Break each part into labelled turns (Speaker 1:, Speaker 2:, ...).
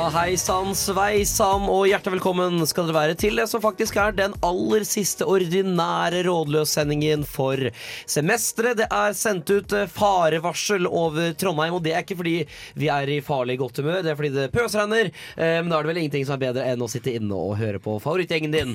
Speaker 1: Ja, hei sann, sveisann, og hjertelig velkommen skal dere være til det som faktisk er den aller siste ordinære rådløssendingen for semesteret. Det er sendt ut eh, farevarsel over Trondheim, og det er ikke fordi vi er i farlig godt humør, det er fordi det pøsregner. Eh, Men da er det vel ingenting som er bedre enn å sitte inne og høre på favorittgjengen din.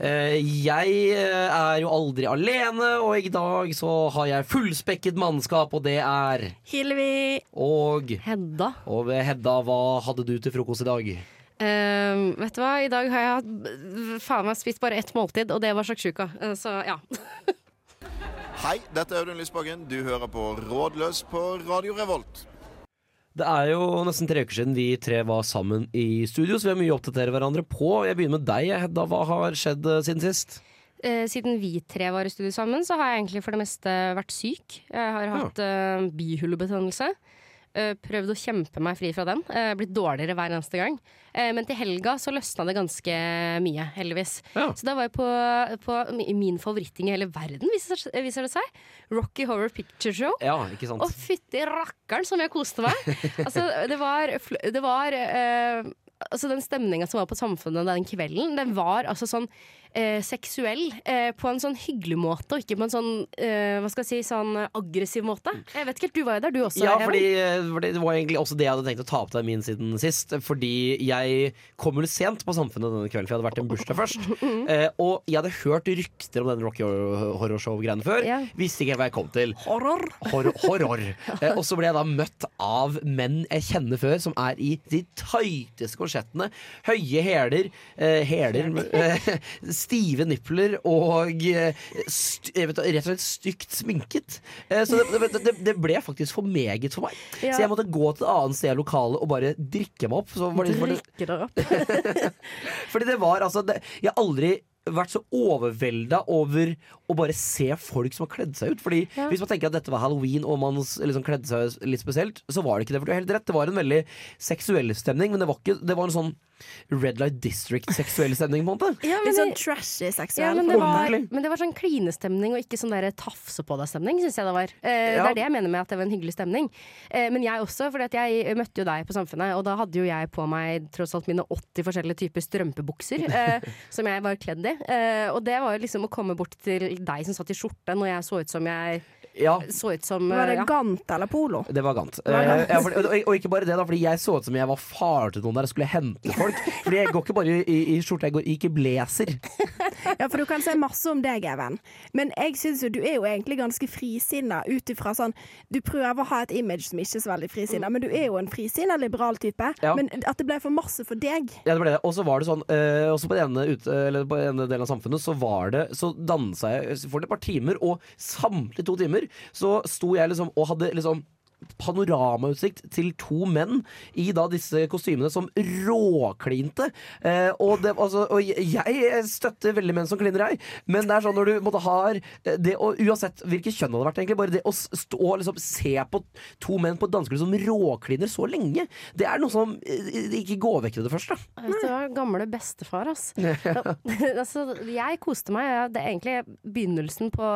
Speaker 1: Eh, Jeg er jo aldri alene, og i dag så har jeg fullspekket mannskap, og det er
Speaker 2: Hilvi.
Speaker 1: Og
Speaker 3: Hedda.
Speaker 1: og Hedda, hva hadde du til frokost i dag?
Speaker 3: Uh, vet du hva, i dag har jeg hatt faen meg spist bare ett måltid, og det var sjakksjuka. Uh, Så ja.
Speaker 4: Hei, dette er Audun Lysbakken. Du hører på Rådløs på Radio Revolt.
Speaker 1: Det er jo nesten tre uker siden vi tre var sammen i studio, så vi har mye å oppdatere hverandre på. Jeg begynner med deg, Hedda. Hva har skjedd eh, siden sist?
Speaker 3: Eh, Siden vi tre var i studio sammen, så har jeg egentlig for det meste vært syk. Jeg har hatt uh, bihulebetennelse. Eh, prøvd å kjempe meg fri fra den. Eh, blitt dårligere hver eneste gang. Eh, men til helga så løsna det ganske mye, heldigvis.
Speaker 1: Ja.
Speaker 3: Så da var jeg på, på min favoritting i hele verden, viser, viser det seg. Rocky Horror Picture Show.
Speaker 1: Ja, ikke sant?
Speaker 3: Og fytti rakkeren som jeg koste meg! altså, det var, det var uh, Altså, den stemninga som var på Samfunnet den kvelden, den var altså sånn eh, seksuell eh, på en sånn hyggelig måte, og ikke på en sånn eh, hva skal jeg si, sånn aggressiv måte. Jeg vet ikke helt, Du var jo der, du også.
Speaker 1: Ja, fordi, eh, fordi det var egentlig også det jeg hadde tenkt å ta opp deg min siden sist. Fordi jeg kom jo sent på Samfunnet denne kvelden, for jeg hadde vært i en bursdag først. Eh, og jeg hadde hørt rykter om den Rocky Horror Show-greiene før.
Speaker 3: Ja.
Speaker 1: Visste ikke helt hva jeg kom til.
Speaker 2: Horror.
Speaker 1: Horror. horror. Eh, og så ble jeg da møtt av menn jeg kjenner før, som er i de tighteste korsettene. Høye hæler, eh, hæler stive nipler og eh, st vet, rett og slett stygt sminket. Eh, så det, det, det, ble faktisk for meget for meg.
Speaker 3: Ja.
Speaker 1: Så jeg måtte gå til et annet sted av lokalet og bare drikke meg opp. Så var det,
Speaker 3: Drikke deg opp.
Speaker 1: fordi det var altså det, Jeg har aldri vært så overvelda over å bare se folk som har kledd seg ut. Fordi
Speaker 3: Ja.
Speaker 1: Hvis man tenker at dette var halloween og man liksom kledde seg litt spesielt, så var det ikke det. For du har helt rett, det var en veldig seksuell stemning, men det var, ikke, det var en sånn Red Light District-seksuell stemning, på en måte.
Speaker 3: Ja,
Speaker 2: Litt sånn trashy
Speaker 3: ja, men, det var, men det var sånn klinestemning og ikke sånn der tafse på deg-stemning, syns jeg det var. Eh,
Speaker 1: Ja.
Speaker 3: Det er det jeg mener med at det var en hyggelig stemning. Eh, men jeg også, for jeg møtte jo deg på Samfunnet, og da hadde jo jeg på meg tross alt mine 80 forskjellige typer strømpebukser eh, som jeg var kledd i. Eh, og det var jo liksom å komme bort til deg som satt i skjorte når jeg så ut som jeg
Speaker 1: Ja,
Speaker 3: så ut som
Speaker 2: Var det
Speaker 3: eh, ja.
Speaker 2: Gant eller Polo?
Speaker 1: det var Gant.
Speaker 2: var Gant.
Speaker 1: Eh, ja, for, og, og ikke bare det, da, fordi jeg så ut som jeg var far til noen der og skulle hente folk. Fordi jeg går ikke bare i, i skjorte, jeg går ikke i blazer.
Speaker 2: Ja, for du kan si masse om deg, Even. Men jeg syns jo du er jo egentlig ganske frisinna ut ifra sånn Du prøver å ha et image som ikke er så veldig frisinna, men du er jo en frisinna liberal type.
Speaker 1: Ja.
Speaker 2: Men at det ble for masse for deg
Speaker 1: Ja, det ble det. Og så var det sånn øh, Også på den ene, ut, eller på den ene delen av samfunnet Så var det Så dansa jeg for et par timer Og samtlige to timer Så sto jeg liksom Og hadde liksom panoramautsikt til to menn i da disse kostymene som råklinte. Eh, og, det, altså, og jeg støtter veldig menn som kliner, jeg. Men det er sånn når du måtte ha eh, det å, Uansett hvilket kjønn det hadde vært, egentlig, bare det å stå og liksom se på to menn på et dansegulv som råkliner så lenge, det er noe som eh, ikke går vekk til det første.
Speaker 3: Du hva, gamle bestefar, ass. altså, jeg koste meg. Det er egentlig begynnelsen på,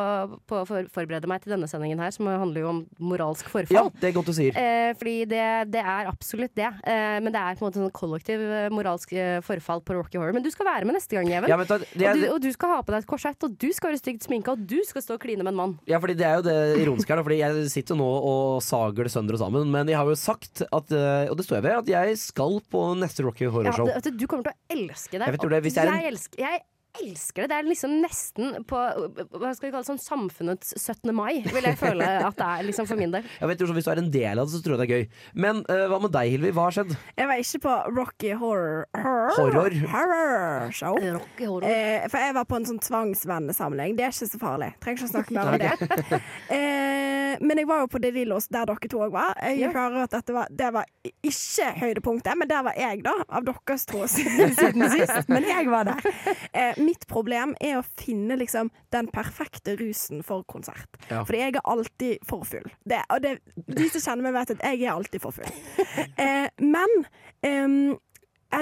Speaker 3: på å forberede meg til denne sendingen her, som handler jo om moralsk
Speaker 1: Ja,
Speaker 3: forfall.
Speaker 1: Det er godt du sier.
Speaker 3: Eh, fordi det, det er absolutt det. Eh, men det er på en måte sånn kollektiv eh, moralsk eh, forfall på Rocky Horror. Men du skal være med neste gang, Even.
Speaker 1: Ja, det,
Speaker 3: og, du, og du skal ha på deg et korsett, og du skal være stygt sminka, og du skal stå og kline med en mann.
Speaker 1: Ja, fordi det er jo det ironiske her, fordi jeg sitter jo nå og sager det sønder og sammen, men jeg har jo sagt at, eh, og det står jeg ved, at jeg skal på neste Rocky Horror Show.
Speaker 3: Ja, du, kommer til å elske det.
Speaker 1: Jeg det, hvis jeg en-
Speaker 3: jeg, elsker, jeg elsker det. Det er liksom nesten på hva skal vi kalle det, sånn samfunnets 17. mai, vil jeg føle at det er liksom for min del.
Speaker 1: Jeg vet jo, så Hvis du er en del av det, så tror jeg det er gøy. Men uh, hva med deg, Hilvi? Hva har skjedd?
Speaker 2: Jeg var ikke på Rocky Horror Horror,
Speaker 1: Horror.
Speaker 2: horror Show.
Speaker 3: Rocky Horror.
Speaker 2: Eh, for jeg var på en sånn tvangsvennesamling. Det er ikke så farlig. Trenger ikke å snakke mer om det. Eh, men jeg var jo på De Lillos, der dere to òg var. Jeg
Speaker 3: Ja.
Speaker 2: hører at dette var, det var ikke høydepunktet, men der var jeg, da. Av deres tro siden sist. Men jeg var der. Eh, mitt problem er å finne liksom den perfekte rusen for konsert.
Speaker 1: Ja.
Speaker 2: Fordi jeg er alltid for full. Det, og det, de som kjenner meg, vet at jeg er alltid for full. Eh, men eh,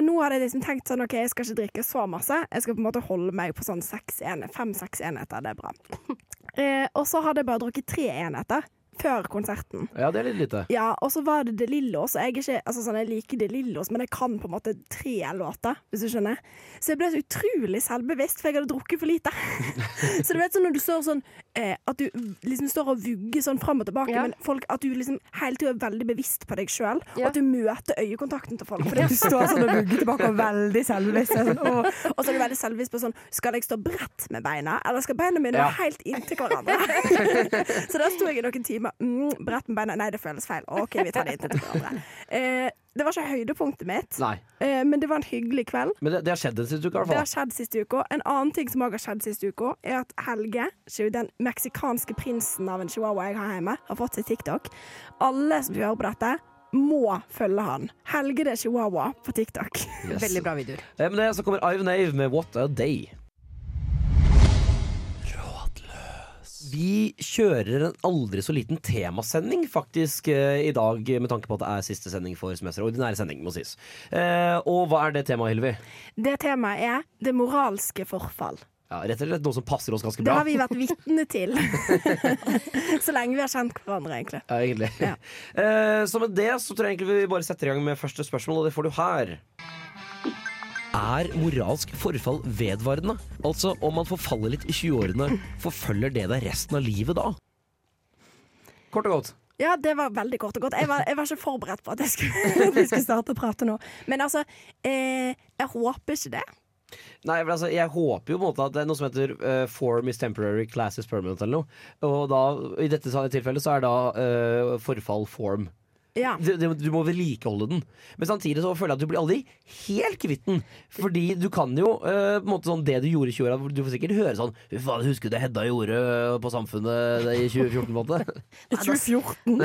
Speaker 2: nå hadde jeg liksom tenkt sånn OK, jeg skal ikke drikke så masse. Jeg skal på en måte holde meg på sånn fem-seks enheter. Det er bra. Eh, og så hadde jeg bare drukket tre enheter før konserten.
Speaker 1: Ja, det er litt lite.
Speaker 2: Ja, og så var det De Lillos. og Jeg, er ikke, altså sånn, jeg liker De Lillos, men jeg kan på en måte tre låter, hvis du skjønner. Så jeg ble så utrolig selvbevisst, for jeg hadde drukket for lite. så du vet sånn når du står sånn eh, At du liksom står og vugger sånn fram og tilbake,
Speaker 3: Ja.
Speaker 2: men folk, at du liksom hele tida er veldig bevisst på deg sjøl, og at du møter øyekontakten til folk. Fordi du står sånn og vugger tilbake og veldig selvbevisst. Sånn, og, og så er du veldig selvbevisst på sånn Skal jeg stå bredt med beina, eller skal beina mine
Speaker 1: Ja.
Speaker 2: være helt inntil hverandre? så da sto jeg i noen timer. Mm, Brett med beina. Nei, det føles feil. OK, vi tar det inntil hverandre. Eh, det var ikke høydepunktet mitt,
Speaker 1: Nei.
Speaker 2: eh, men det var en hyggelig kveld.
Speaker 1: Men det, det har skjedd den siste uka, i
Speaker 2: Det har skjedd siste uka. En annen ting som òg har skjedd siste uka, er at Helge, den meksikanske prinsen av en chihuahua jeg har hjemme, har fått seg TikTok. Alle som hører på dette, må følge han. Helge det chihuahua på TikTok.
Speaker 1: Yes.
Speaker 3: Veldig bra videoer.
Speaker 1: Eh, Men det, så kommer Ive Nave med What a Day. Vi kjører en aldri så liten temasending faktisk eh, i dag, med tanke på at det er siste sending for semesteret. Ordinære sending, må sies. Eh, og hva er det temaet, Hilvi?
Speaker 2: Det temaet er det moralske forfall.
Speaker 1: Ja, rett og slett noe som passer oss ganske bra.
Speaker 2: Det har vi vært vitne til. så lenge vi har kjent hverandre, egentlig.
Speaker 1: Ja, egentlig.
Speaker 2: Ja.
Speaker 1: Eh, så med det så tror jeg egentlig vi bare setter i gang med første spørsmål, og det får du her. Er moralsk forfall vedvarende? Altså om man forfaller litt i 20-årene, forfølger det deg resten av livet da? Kort og godt.
Speaker 2: Ja, det var veldig kort og godt. Jeg var, jeg var ikke forberedt på at jeg skulle, at skulle starte å prate nå. Men altså, eh, jeg håper ikke det.
Speaker 1: Nei, men altså, Jeg håper jo på en måte at det er noe som heter uh, form is temporary, class is permanent eller noe. Og da, i dette tilfellet så er da uh, forfall form.
Speaker 2: Ja.
Speaker 1: Du, du, du må vedlikeholde den. Men samtidig så føler jeg at du blir aldri helt kvitt den. Fordi du kan jo uh, på en måte sånn det du gjorde i 20-åra Du får sikkert høre sånn Fy faen, husker du det Hedda gjorde på Samfunnet i 2014? på en måte
Speaker 2: I 2014.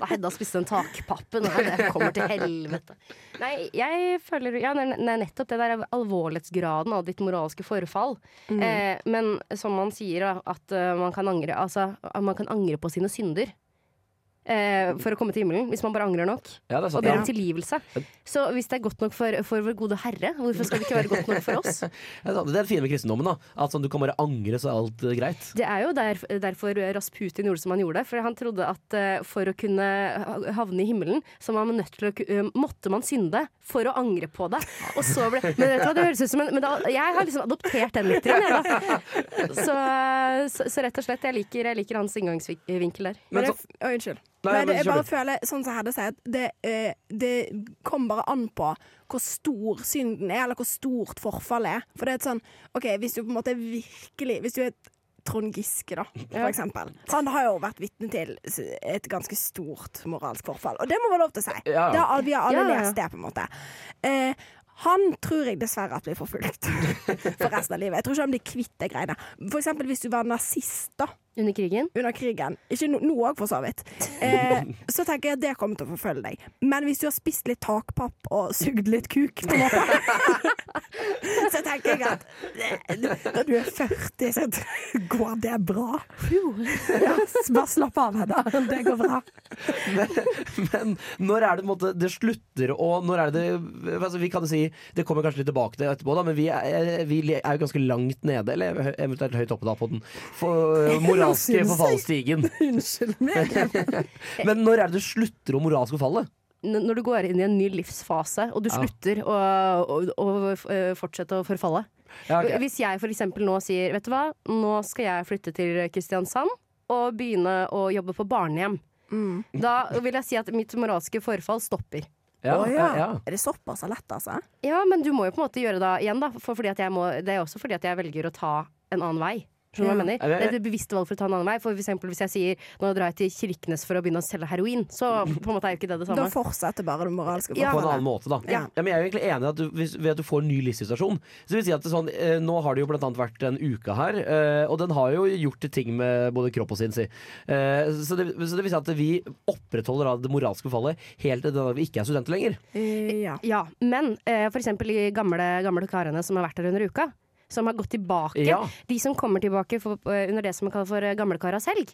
Speaker 3: Da Hedda spiste den takpappen. Nei, det kommer til helvete. Nei, jeg føler Ja, det er det er nettopp det der alvorlighetsgraden av ditt moralske forfall. Eh, men som man sier, da, at eh, man kan angre Altså, man kan angre på sine synder. Eh, for å komme til himmelen, hvis man bare angrer nok.
Speaker 1: Ja, det
Speaker 3: Og ber om tilgivelse. Så hvis det er godt nok for, for vår gode Herre, hvorfor skal det ikke være godt nok for oss?
Speaker 1: Det er. Det fine med kristendommen. da At sånn, Du kan bare angre, så er alt eh, greit.
Speaker 3: Det er jo der, derfor Rasputin gjorde som han gjorde. For han trodde at uh, for å kunne havne i himmelen, så man nødt til å, eh, måtte man synde for å angre på det. Og så ble, men vet du hva, det høres ut som en men da, Jeg har liksom adoptert den litt. Jeg, da. Så, så, så rett og slett, jeg liker, jeg liker hans inngangsvinkel der.
Speaker 1: Men
Speaker 2: Men
Speaker 1: så,
Speaker 2: oh, unnskyld.
Speaker 1: Nei,
Speaker 2: Nei,
Speaker 1: men
Speaker 2: det, jeg bare føler, sånn som Hedde sier, at det, eh, det kommer bare an på hvor stor synden er, eller hvor stort forfallet er. For det er et sånn OK, hvis du på en måte virkelig Hvis du er et Trond Giske, da, for eksempel. Han har jo vært vitne til et ganske stort moralsk forfall, og det må være lov til å si.
Speaker 1: Ja, ja.
Speaker 2: Det har, vi har alle
Speaker 3: Ja, ja.
Speaker 2: lest det, på en måte. Eh, han tror jeg dessverre at blir forfulgt for resten av livet. Jeg tror ikke han blir kvitt de greiene. For eksempel hvis du var nazist, da
Speaker 3: Under krigen.
Speaker 2: under krigen. Ikke no, nå òg, for så vidt. Eh, så tenker jeg at det kommer til å forfølge deg. Men hvis du har spist litt takpapp og sugd litt kuk, på en måte, så tenker jeg at eh, når du er 40, så går det bra. Ja, bare slapp av, Hedda. Det går bra.
Speaker 1: men når er det på en måte det slutter å Når er det det altså, Vi kan jo si Det kommer kanskje litt tilbake til etterpå, da men vi er, vi er jo ganske langt nede, eller eventuelt høyt oppe da på den for, moralske forfallsstigen.
Speaker 2: Unnskyld meg.
Speaker 1: Men når er det du slutter å moralsk forfalle?
Speaker 3: Når du går inn i en ny livsfase, og du
Speaker 1: Ja.
Speaker 3: slutter å, å, å eh, fortsette å forfalle.
Speaker 1: Ja, okay.
Speaker 3: Hvis jeg for eksempel nå sier Vet du hva, nå skal jeg flytte til Kristiansand og begynne å jobbe på barnehjem.
Speaker 2: Mm.
Speaker 3: Da vil jeg si at mitt moralske forfall stopper.
Speaker 1: Ja,
Speaker 2: Å,
Speaker 1: ja, ja.
Speaker 2: Er det såpass lett, altså?
Speaker 3: Ja, men du må jo på en måte gjøre det igjen, da. For fordi at jeg må, det er også fordi at jeg velger å ta en annen vei. Skjønner du hva jeg mener?
Speaker 1: Ja.
Speaker 3: Det er et bevisst valg for å ta en annen vei. For eksempel hvis jeg sier nå drar jeg til Kirkenes for å begynne å selge heroin, så på en måte er jo ikke det det samme.
Speaker 2: Da fortsetter bare det moralske
Speaker 3: Ja.
Speaker 1: På en annen måte, da.
Speaker 2: Ja.
Speaker 1: men jeg er jo egentlig enig at du, hvis, ved at du får en ny livssituasjon. Så det vil si at det sånn, eh, Nå har det jo blant annet vært en uke her, eh, og den har jo gjort ting med både kropp og sinn, si. Eh, så, det, så det vil si at vi opprettholder det moralske fallet helt til vi ikke er studenter lenger.
Speaker 2: Ja.
Speaker 3: Ja, men for eksempel de gamle, gamle karene som har vært her under uka. Som har gått tilbake.
Speaker 1: Ja.
Speaker 3: De som kommer tilbake for, eh, under det som man kaller for eh, gamlekaras helg.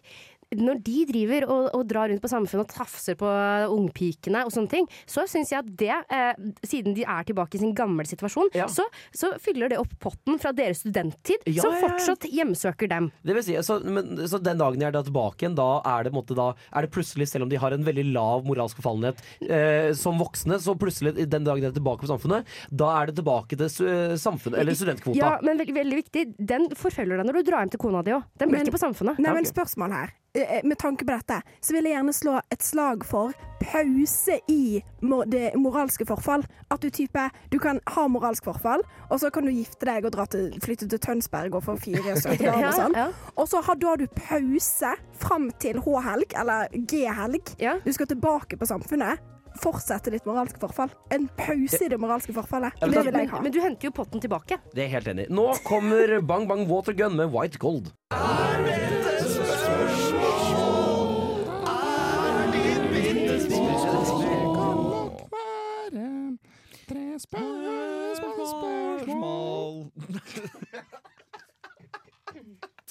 Speaker 3: Når de driver og, og drar rundt på samfunnet og tafser på ungpikene og sånne ting, så syns jeg at det, eh, siden de er tilbake i sin gamle situasjon,
Speaker 1: Ja.
Speaker 3: så, så fyller det opp potten fra deres studenttid,
Speaker 1: Ja,
Speaker 3: som fortsatt hjemsøker dem.
Speaker 1: Det vil si, så, men, så den dagen jeg er da tilbake igjen, da er det, måte, da, er det plutselig, selv om de har en veldig lav moralsk forfallenhet eh, som voksne, så plutselig den dagen de er tilbake på samfunnet, da er det tilbake til samfunnet, eller studentkvota.
Speaker 3: Ja, men veldig, veldig viktig, den forfølger deg når du drar hjem til kona di òg. Den blir
Speaker 2: Men-
Speaker 3: ikke på samfunnet.
Speaker 2: Nei, men spørsmål her. Eh, Med tanke på dette, så vil jeg gjerne slå et slag for pause i det moralske forfall. At du type Du kan ha moralsk forfall, og så kan du gifte deg og dra til, flytte til Tønsberg og få fire søte barn og sånn.
Speaker 3: ja.
Speaker 2: Og så har, da har du pause fram til H-helg, eller G-helg.
Speaker 3: Ja.
Speaker 2: Du skal tilbake på samfunnet. Fortsette ditt moralske forfall. En pause i det moralske forfallet.
Speaker 1: Ja, men
Speaker 2: Det vil jeg ha.
Speaker 3: Men du henter jo potten tilbake.
Speaker 1: Det er helt enig. Nå kommer Bang Bang Watergun med White Gold. Spørsmål, spørsmål, spørsmål.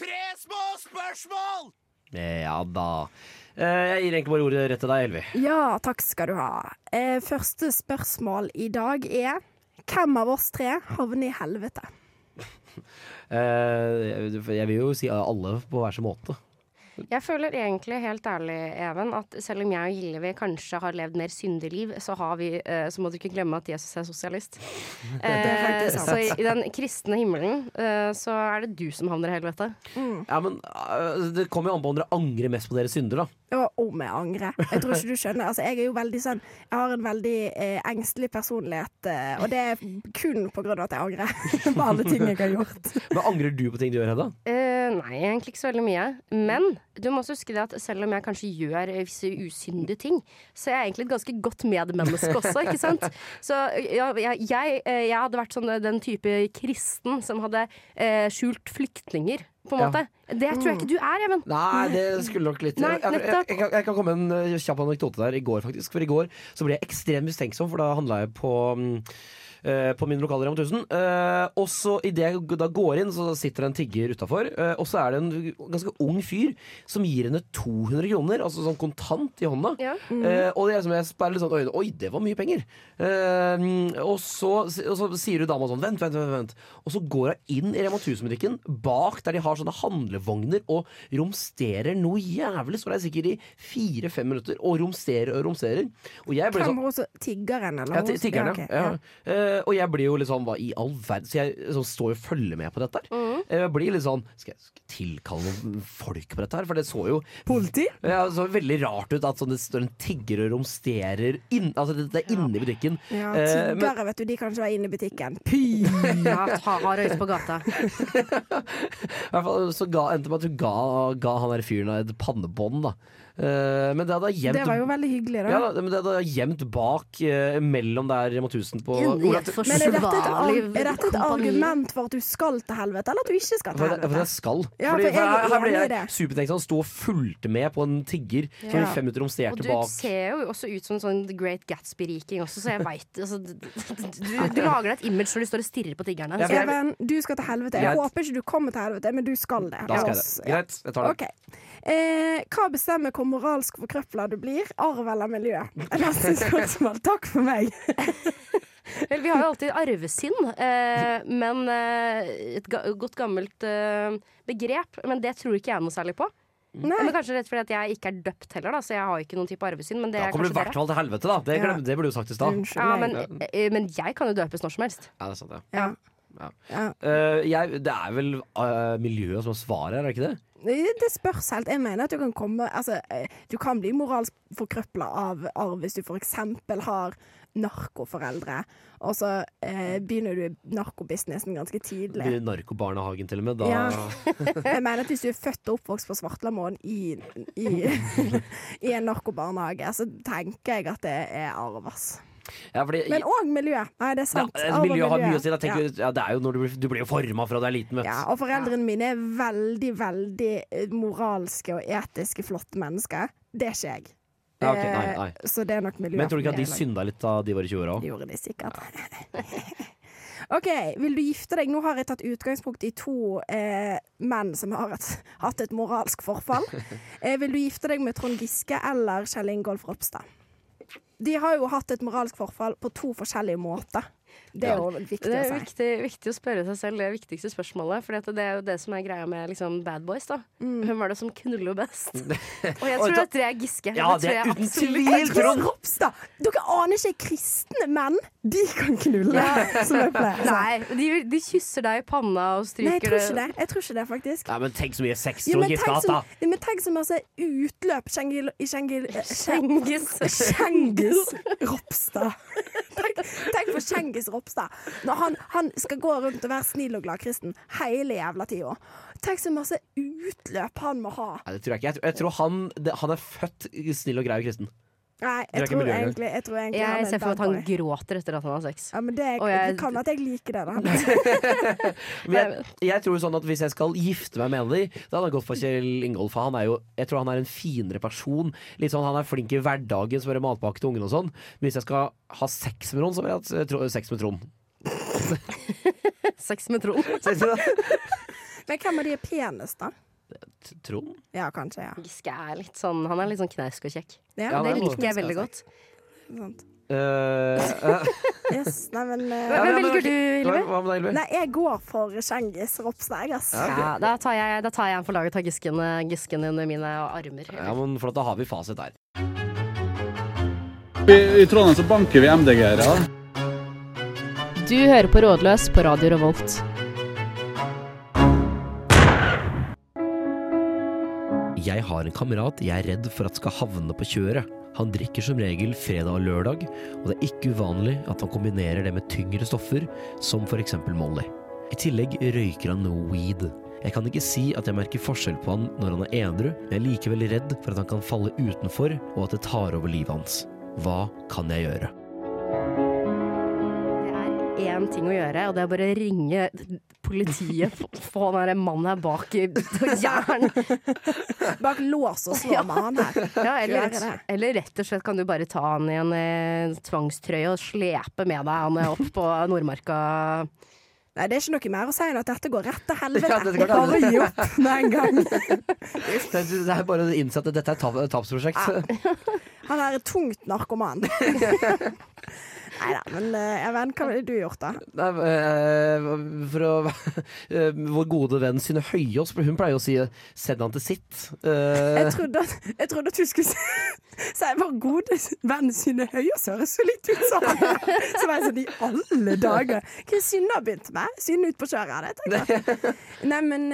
Speaker 4: Tre små spørsmål!
Speaker 1: Ja da. Eh, Jeg gir egentlig bare ordet rett til deg, Elvi.
Speaker 2: Ja, takk skal du ha. Eh, første spørsmål i dag er hvem av oss tre havner i helvete?
Speaker 1: Eh, Jeg vil jo si alle på hver sin måte.
Speaker 3: Jeg føler egentlig helt ærlig, Even, at selv om jeg og Hillevi kanskje har levd mer syndig liv, så, har vi, eh, så må du ikke glemme at Jesus er sosialist.
Speaker 2: er
Speaker 3: Eh, så i, i den kristne himmelen eh, så er det du som havner i helvete.
Speaker 1: Ja, men Det kommer jo an på om dere angrer mest på deres synder, da.
Speaker 2: Ja, om jeg angrer. Jeg tror ikke du skjønner. Altså, jeg er jo veldig sånn Jeg har en veldig eh, engstelig personlighet, og det er kun på grunn av at jeg angrer på alle ting jeg har gjort.
Speaker 1: Men Angrer du på ting du gjør, Hedda?
Speaker 3: Uh, nei, egentlig ikke så veldig mye. Men du må også huske det at selv om jeg kanskje gjør visse usyndige ting, så er jeg egentlig et ganske godt medmenneske også, ikke sant? Så ja, jeg, jeg, eh, jeg hadde vært sånn eh, den type kristen som hadde eh, skjult flyktninger, på en
Speaker 1: Ja.
Speaker 3: måte. Det tror jeg ikke du er, Even.
Speaker 1: Nei, det skulle nok litt
Speaker 3: Nei,
Speaker 1: jeg, jeg, jeg, kan- komme med en eh, kjapp anekdote der i går, faktisk. For i går så ble jeg ekstremt mistenksom, for da handla jeg på mm, på min lokale Rema 1000. Eh, og så idet jeg da går inn, så sitter det en tigger utafor. Eh, og så er det en ganske ung fyr som gir henne 200 kroner, altså sånn kontant i hånda.
Speaker 3: Ja.
Speaker 1: Eh, og det er som jeg sperrer litt sånn øynene Oi, det var mye penger. Eh, og, så, og så sier du dama sånn Vent, vent, vent. vent. Og så går hun inn i Rema 1000-butikken, bak der de har sånne handlevogner, og romsterer noe jævlig. Så det er sikkert i fire-fem minutter, og romsterer og romsterer. Og jeg ble sånn
Speaker 2: også tiggeren, eller?
Speaker 1: ja, ti- tiggeren,
Speaker 2: ok,
Speaker 1: ja. ja. Eh, og jeg blir jo litt sånn Hva i all verden? Så jeg så står og følger med på dette her. Jeg blir litt sånn Skal jeg, skal jeg tilkalle noen folk på dette her? For det så jo
Speaker 2: Politi?
Speaker 1: ja, det så veldig rart ut at sånn, det står en tigger og romsterer inn, Altså det er inne i butikken.
Speaker 2: Ja,
Speaker 1: Eh, men-
Speaker 2: vet du, de kan ikke være inne i butikken. Py!
Speaker 3: Ja, ta, har på gata.
Speaker 1: I hvert fall så ga, endte med at hun ga, ga han der fyren et pannebånd, da. Eh, men det hadde gjemt
Speaker 2: Det var jo veldig hyggelig, da.
Speaker 1: ja, men det hadde gjemt bak eh, mellom der Rema 1000 på Ola,
Speaker 2: Men er dette, et, er dette et argument for at du skal til helvete, eller at du ikke skal til
Speaker 1: for, for jeg skal.
Speaker 2: Ja,
Speaker 1: Fordi,
Speaker 2: for jeg er
Speaker 1: her, ble jeg
Speaker 2: supertenkt
Speaker 1: supertenksom. Sto og fulgte med på en tigger som i fem minutter
Speaker 3: Og du
Speaker 1: bak.
Speaker 3: ser jo også ut som en sånn Great Gatsby-riking også, så jeg veit altså, du, du, du lager deg et image når du står og stirrer på tiggerne.
Speaker 1: Ja, jeg-
Speaker 2: Even, du skal til helvete. Jeg
Speaker 1: Greit.
Speaker 2: håper ikke du kommer til helvete, men du skal det.
Speaker 1: Da skal jeg det. Greit, jeg tar det.
Speaker 2: Okay. Eh, hva bestemmer hvor moralsk forkrøpla du blir? Arv eller miljø? Neste spørsmål. Takk for meg.
Speaker 3: Vel, vi har jo alltid arvesinn, eh, men eh, et ga godt gammelt eh, begrep. Men det tror ikke jeg noe særlig på.
Speaker 2: Nei.
Speaker 3: Men kanskje rett fordi at jeg ikke er døpt heller, da, så jeg har ikke noen type arvesinn. Men det
Speaker 1: Da
Speaker 3: er
Speaker 1: kommer du i hvert fall til helvete, da. Det,
Speaker 2: Ja.
Speaker 1: det burde du sagt i stad.
Speaker 3: Ja, men, eh, men jeg kan jo døpes når som helst.
Speaker 1: Ja, det er sant, ja.
Speaker 2: Ja.
Speaker 1: Ja.
Speaker 2: Ja.
Speaker 1: Eh, jeg, det er vel uh, miljøet som har svaret her, er det ikke det?
Speaker 2: Det spørs helt. Jeg mener at du kan komme Altså, eh, du kan bli moralsk forkrøpla av arv hvis du f.eks. har narkoforeldre, og så eh, begynner du i narkobusinessen ganske tidlig.
Speaker 1: Blir Narkobarnehagen til og med. Da
Speaker 2: Ja. Jeg mener at hvis du er født og oppvokst på Svartlamoen i, i, i en narkobarnehage, så tenker jeg at det er arv, ass.
Speaker 1: Ja, fordi,
Speaker 2: Men òg miljø. Nei, det er sant.
Speaker 1: Ja,
Speaker 2: Arv
Speaker 1: Miljøet har mye å si. Tenker,
Speaker 2: Ja.
Speaker 1: ja. det er jo når du, blir, du blir forma fra du er liten.
Speaker 2: Ja, og foreldrene mine er veldig, veldig eh, moralske og etiske flotte mennesker. Det er ikke jeg.
Speaker 1: Ja, okay. nei,
Speaker 2: Eh,
Speaker 1: nei.
Speaker 2: Så det er nok miljøet.
Speaker 1: Men tror du ikke at de synda litt da de var i 20-åra òg?
Speaker 2: Gjorde de sikkert. OK, vil du gifte deg? Nå har jeg tatt utgangspunkt i to eh, menn som har et, hatt et moralsk forfall. Eh, vil du gifte deg med Trond Giske eller Kjell Ingolf Ropstad? De har jo hatt et moralsk forfall på to forskjellige måter. Det er jo viktig
Speaker 3: Det
Speaker 2: å
Speaker 3: er viktig, viktig å spørre seg selv det viktigste spørsmålet. For det er jo det som er greia med liksom, bad boys. da
Speaker 2: Mm.
Speaker 3: Hvem var det som knuller best? Og jeg tror at det er Giske.
Speaker 1: Ja,
Speaker 3: det
Speaker 1: det er uten tvil
Speaker 2: Trond Ropstad! Dere aner ikke kristne menn. De kan knulle, som jeg pleier.
Speaker 3: Nei, de, de kysser deg i panna og
Speaker 2: Nei, jeg tror ikke det. Jeg tror ikke det, faktisk.
Speaker 1: Nei, men tenk så mye sex
Speaker 2: Ja,
Speaker 1: Trond
Speaker 2: men,
Speaker 1: Giske har hatt,
Speaker 2: så,
Speaker 1: da!
Speaker 2: men tenk så masse utløp Kjengil, Kjengil, Kjengis.
Speaker 3: Cengiz
Speaker 2: Ropstad. Tenk, tenk på Cengiz Ropstad. Når han, han skal gå rundt og være snill og glad kristen hele jævla tida. Tenk så masse utløp han må ha.
Speaker 1: Nei, det tror jeg ikke. Jeg tror, jeg tror han, det, han er født snill og grei og kristen.
Speaker 2: Nei, jeg tror egentlig, jeg tror egentlig
Speaker 3: Jeg
Speaker 2: er
Speaker 3: ser for meg at han gråter etter at han har sex.
Speaker 2: Ja, men det,
Speaker 3: er, jeg-
Speaker 2: det kan at jeg liker det, da.
Speaker 1: Men jeg, jeg tror sånn at Hvis jeg skal gifte meg med en av de, da hadde jeg gått for Kjell Ingolf. Han er jo, jeg tror han er en finere person. Litt sånn, Han er flink i hverdagen, smører matpakke til ungene og sånn. Men hvis jeg skal ha sex med noen, så vil jeg ha sex med Trond.
Speaker 3: Sex med Trond.
Speaker 2: Men hvem av de er penest, da?
Speaker 1: Trond?
Speaker 2: Ja, kanskje. ja
Speaker 3: Giske er litt sånn Han er litt sånn knausk og kjekk.
Speaker 2: Ja,
Speaker 1: Ja,
Speaker 3: Det
Speaker 1: det er
Speaker 3: liker jeg veldig godt.
Speaker 2: Sånt.
Speaker 1: Uh, eh,
Speaker 2: Yes, nei, men uh,
Speaker 3: Hva
Speaker 1: men-
Speaker 3: velger du, Ylvi?
Speaker 1: Hva med deg, Hilvi?
Speaker 2: Nei, jeg går for Cengiz Ropstad, ass.
Speaker 1: Ja, okay.
Speaker 3: Ja, da tar jeg, da tar jeg en for laget. Tar Gisken, eh, Gisken under mine armer.
Speaker 1: Ja, men flott, Da har vi fasit der.
Speaker 5: I, I Trondheim så banker vi MDG-ere.
Speaker 6: Du hører på Rådløs på Radio Revolt.
Speaker 1: Jeg har en kamerat jeg er redd for at skal havne på kjøret. Han drikker som regel fredag og lørdag, og det er ikke uvanlig at han kombinerer det med tyngre stoffer, som eksempel Molly. I tillegg røyker han noe weed. Jeg kan ikke si at jeg merker forskjell på han når han er edru, men jeg er likevel redd for at han kan falle utenfor, og at det tar over livet hans. Hva kan jeg gjøre?
Speaker 3: Én ting å gjøre, og det er bare å ringe politiet. Få den derre mannen her bak i jern.
Speaker 2: Bak lås og slå med han her.
Speaker 3: Ja, eller, eller rett og slett kan du bare ta han i en eh, tvangstrøye og slepe med deg han er opp på Nordmarka.
Speaker 2: Nei, det er ikke noe mer å si enn at dette går rett til helvete.
Speaker 1: Ja, dette går
Speaker 2: Bare gi opp med en gang.
Speaker 1: Det det er bare å innse at dette er et tapsprosjekt. tapsprosjekt.
Speaker 2: Han er tungt narkoman. Nei da, men eh, jeg vet, hva ville du gjort, da?
Speaker 1: Nei, eh, for å eh, Vår gode venn Synne Høyås, hun pleier å si 'send han til sitt'.
Speaker 2: Jeg trodde, at, jeg trodde at du skulle si var gode venn Synne Høyås høres så litt ut som. Så var jeg sånn i alle dager. Hva Synne har begynt med? Synne ut på kjøret, det tenker jeg. Nei, men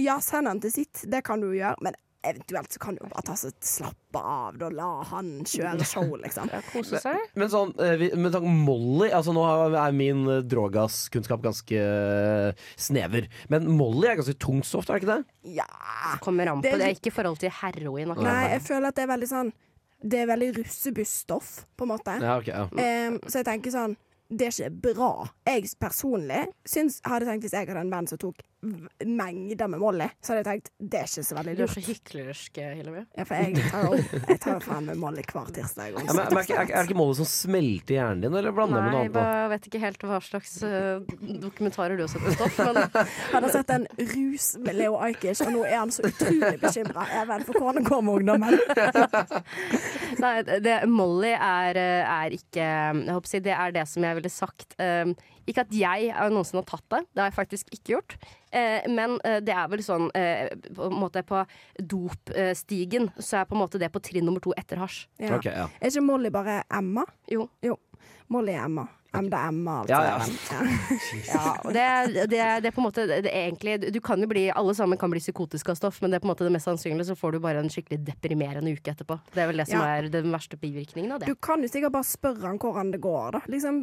Speaker 2: ja, send han til sitt. Det kan du jo gjøre. Men eventuelt så kan du bare ta så slappe av og la han kjøre show, liksom.
Speaker 3: Kose seg.
Speaker 1: Men sånn, eh, vi- med tanke på Molly altså Nå er min eh, drogas-kunnskap ganske eh, snever. Men Molly er ganske tungt stoff, er det ikke det?
Speaker 2: Ja.
Speaker 3: Kommer an på
Speaker 2: Det er
Speaker 3: det,
Speaker 2: er
Speaker 3: ikke i forhold til heroin. akkurat.
Speaker 2: Nei, jeg føler at det er veldig sånn Det er veldig russebussstoff, på en måte.
Speaker 1: Ja, okay, ja.
Speaker 2: Um, så jeg tenker sånn Det er ikke bra. Jeg personlig syns, hadde tenkt hvis jeg hadde en venn som tok mengder med Molly, så hadde jeg tenkt det er ikke så veldig lurt.
Speaker 3: Du er så hyklersk, Hillevi.
Speaker 2: Ja, for jeg tar jeg tar frem med Molly hver tirsdag.
Speaker 1: Ja, men, men er, er, er det ikke Molly som smelter i hjernen din, eller blander jeg med noe
Speaker 3: Nei,
Speaker 1: annet? Nei,
Speaker 3: jeg vet ikke helt hva slags uh, dokumentarer du har sett på stoff, men
Speaker 2: Han har sett en rus med Leo Ajkic, og nå er han så utrolig bekymra for hvordan med ungdommen.
Speaker 3: Nei, det, Molly er, eh, er ikke Jeg håper å si det er det som jeg ville sagt. eh, ikke at jeg er noensinne har tatt det, det har jeg faktisk ikke gjort. Eh, men eh, det er vel sånn eh, på en måte På dopstigen så er på en måte det på trinn nummer to etter hasj.
Speaker 2: Ja.
Speaker 1: Okay, ja.
Speaker 2: Er ikke Molly bare Emma?
Speaker 3: Jo.
Speaker 2: Molly er Emma. MDMA, altså.
Speaker 1: Ja, ja.
Speaker 2: Ja.
Speaker 3: Ja, og det, det, det er på en måte det, det er egentlig Du kan jo bli Alle sammen kan bli psykotiske av stoff, men det er på en måte det mest sannsynlige så får du bare en skikkelig deprimerende uke etterpå. Det er vel det som
Speaker 2: Ja.
Speaker 3: er den verste bivirkningen av det.
Speaker 2: Du kan jo sikkert bare spørre han hvordan det går, da. Liksom,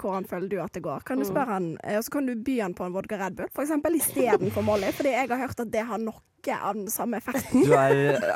Speaker 2: hvordan føler du at det går? Kan du
Speaker 3: Mm.
Speaker 2: spørre han, eh, Og så kan du by han på en vodka Red Bull, for eksempel, istedenfor Molly. Fordi jeg har hørt at det har noe av den samme effekten.
Speaker 1: Du har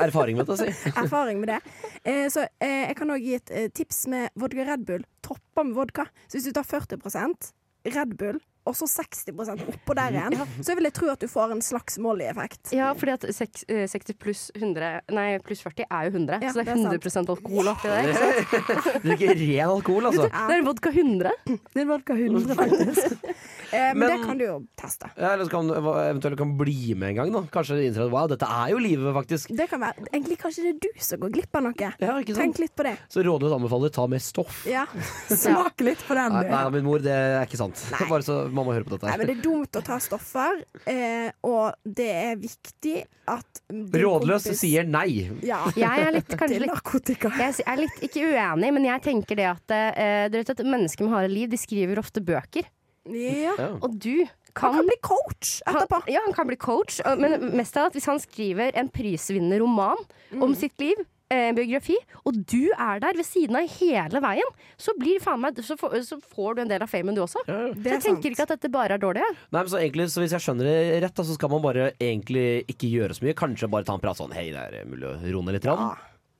Speaker 1: erfaring med dette, si.
Speaker 2: Erfaring med det. Eh, så eh, jeg kan òg gi et eh, tips med vodka Red Bull. Toppa med vodka. Så hvis du tar 40% Red Bull og så 60% oppå der igjen, så vil jeg tro at du får en slags Molly-effekt.
Speaker 3: Ja, fordi at eh, 60 pluss 100 Nei, pluss 40 er jo 100.
Speaker 2: Ja,
Speaker 3: så det er
Speaker 2: det er sant.
Speaker 3: alkohol oppi der. Du?
Speaker 1: Drikker ren alkohol, altså.
Speaker 3: Det er vodka 100.
Speaker 2: Det er vodka 100, faktisk. eh, men,
Speaker 1: Men-
Speaker 2: det kan du jo teste.
Speaker 1: Ja, eller så kan du eventuelt kan bli med en gang. da Kanskje innser at wow, dette er jo livet, faktisk.
Speaker 2: Det kan være Egentlig kanskje det er du som går glipp av noe.
Speaker 1: Ja, ikke sant?
Speaker 2: Tenk litt på det.
Speaker 1: Så rådløs anbefaler ta med stoff.
Speaker 2: Ja. Smak litt på den,
Speaker 1: Nei, nei, min mor, det er ikke sant. Bare så mamma hører på dette.
Speaker 2: Nei, men det er dumt å ta stoffer, eh, og det er viktig at
Speaker 1: Rådløs
Speaker 2: kompis-
Speaker 1: sier nei.
Speaker 2: Ja.
Speaker 3: Jeg er litt, kanskje litt
Speaker 2: narkotika.
Speaker 3: jeg er litt ikke uenig, men jeg tenker det at eh, dere vet at mennesker med harde liv De skriver ofte bøker.
Speaker 2: Ja.
Speaker 1: Ja.
Speaker 3: Og du kan,
Speaker 2: Han
Speaker 3: kan
Speaker 2: bli coach etterpå.
Speaker 3: Han, ja, han kan bli coach, men mest av alt hvis han skriver en prisvinnende roman om sitt liv, eh, en biografi, og du er der ved siden av hele veien, så, blir faen meg, så, får, så får du en del av famen du også.
Speaker 2: Det
Speaker 3: Så
Speaker 2: er
Speaker 3: jeg tenker ikke at dette bare er dårlig.
Speaker 1: Nei, men så egentlig, så Hvis jeg skjønner det rett, da, så skal man bare egentlig ikke gjøre så mye. Kanskje bare ta en prat sånn Hei, det er mulig å roe ned litt?
Speaker 2: Ja.